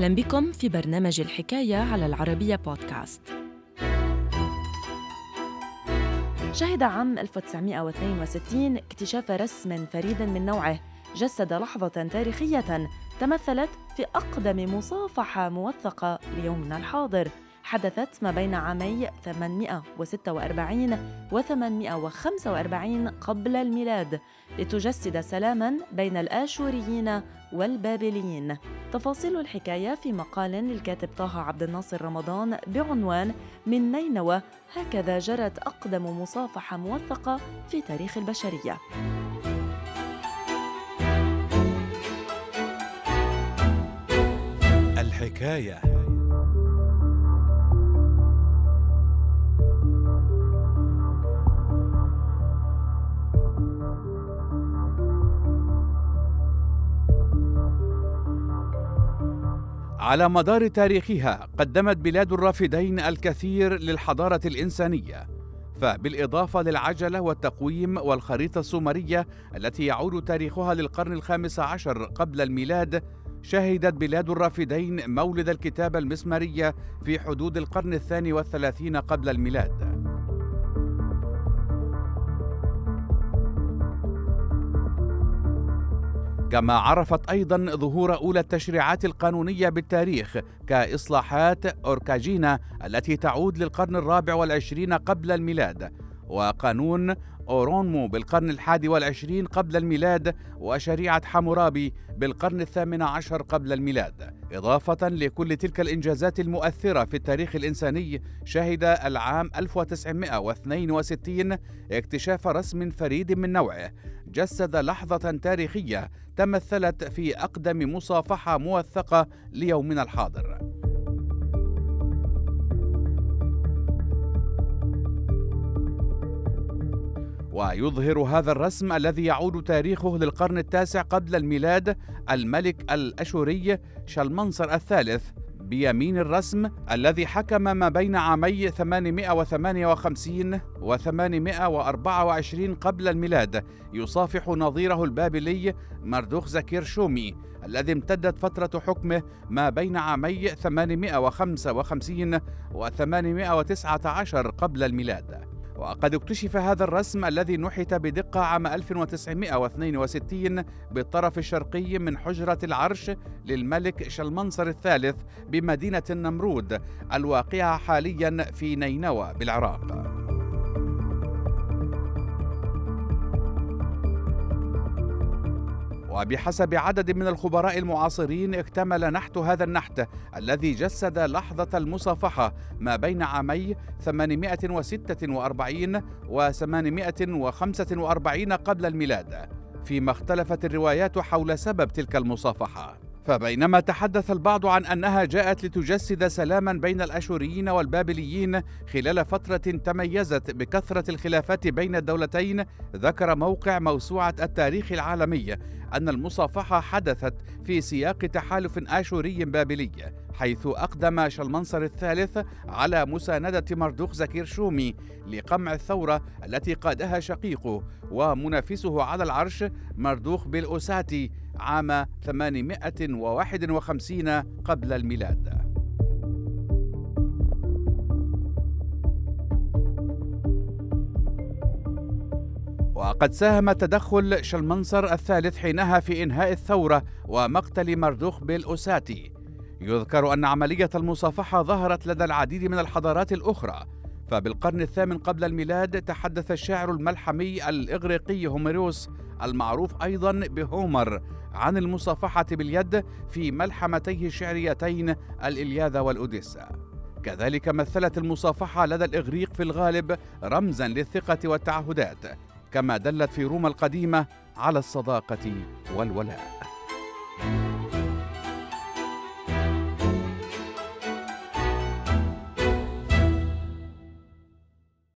أهلا بكم في برنامج الحكاية على العربية بودكاست. شهد عام 1962 اكتشاف رسم فريد من نوعه جسد لحظة تاريخية تمثلت في أقدم مصافحة موثقة ليومنا الحاضر. حدثت ما بين عامي 846 و 845 قبل الميلاد لتجسد سلاما بين الآشوريين والبابليين. تفاصيل الحكاية في مقال للكاتب طه عبد الناصر رمضان بعنوان من نينوى هكذا جرت أقدم مصافحة موثقة في تاريخ البشرية. الحكاية. على مدار تاريخها قدمت بلاد الرافدين الكثير للحضارة الإنسانية فبالإضافة للعجلة والتقويم والخريطة السومرية التي يعود تاريخها للقرن الخامس عشر قبل الميلاد شهدت بلاد الرافدين مولد الكتابه المسمارية في حدود القرن الثاني والثلاثين قبل الميلاد. كما عرفت أيضا ظهور أولى التشريعات القانونية بالتاريخ كإصلاحات أوركاجينا التي تعود للقرن الرابع والعشرين قبل الميلاد. وقانون أورونمو بالقرن الحادي والعشرين قبل الميلاد وشريعة حمورابي بالقرن الثامن عشر قبل الميلاد. إضافة لكل تلك الإنجازات المؤثرة في التاريخ الإنساني شهد العام 1962 اكتشاف رسم فريد من نوعه. جسد لحظة تاريخية تمثلت في أقدم مصافحة موثقة ليومنا الحاضر. ويظهر هذا الرسم الذي يعود تاريخه للقرن التاسع قبل الميلاد الملك الأشوري شلمنصر الثالث بيمين الرسم الذي حكم ما بين عامي 858 و 824 قبل الميلاد. يصافح نظيره البابلي مردوخ زكير شومي الذي امتدت فترة حكمه ما بين عامي 855 و 819 قبل الميلاد. وقد اكتشف هذا الرسم الذي نحت بدقة عام 1962 بالطرف الشرقي من حجرة العرش للملك شلمنصر الثالث بمدينة النمرود الواقعة حاليا في نينوى بالعراق. وبحسب عدد من الخبراء المعاصرين اكتمل نحت هذا النحت الذي جسد لحظة المصافحة ما بين عامي 846 و 845 قبل الميلاد فيما اختلفت الروايات حول سبب تلك المصافحة. فبينما تحدث البعض عن أنها جاءت لتجسد سلاما بين الأشوريين والبابليين خلال فترة تميزت بكثرة الخلافات بين الدولتين ذكر موقع موسوعة التاريخ العالمي أن المصافحة حدثت في سياق تحالف أشوري بابلي حيث أقدم شلمنصر الثالث على مساندة مردوخ زكير شومي لقمع الثورة التي قادها شقيقه ومنافسه على العرش مردوخ بالأوساتي عام 851 قبل الميلاد. وقد ساهم تدخل شلمنصر الثالث حينها في إنهاء الثورة ومقتل مردوخ بالأوساتي يذكر أن عملية المصافحة ظهرت لدى العديد من الحضارات الأخرى فبالقرن الثامن قبل الميلاد تحدث الشاعر الملحمي الإغريقي هوميروس المعروف أيضا بهومر عن المصافحة باليد في ملحمتيه الشعريتين الإلياذة والأوديسا. كذلك مثلت المصافحة لدى الإغريق في الغالب رمزا للثقة والتعهدات كما دلت في روما القديمة على الصداقة والولاء.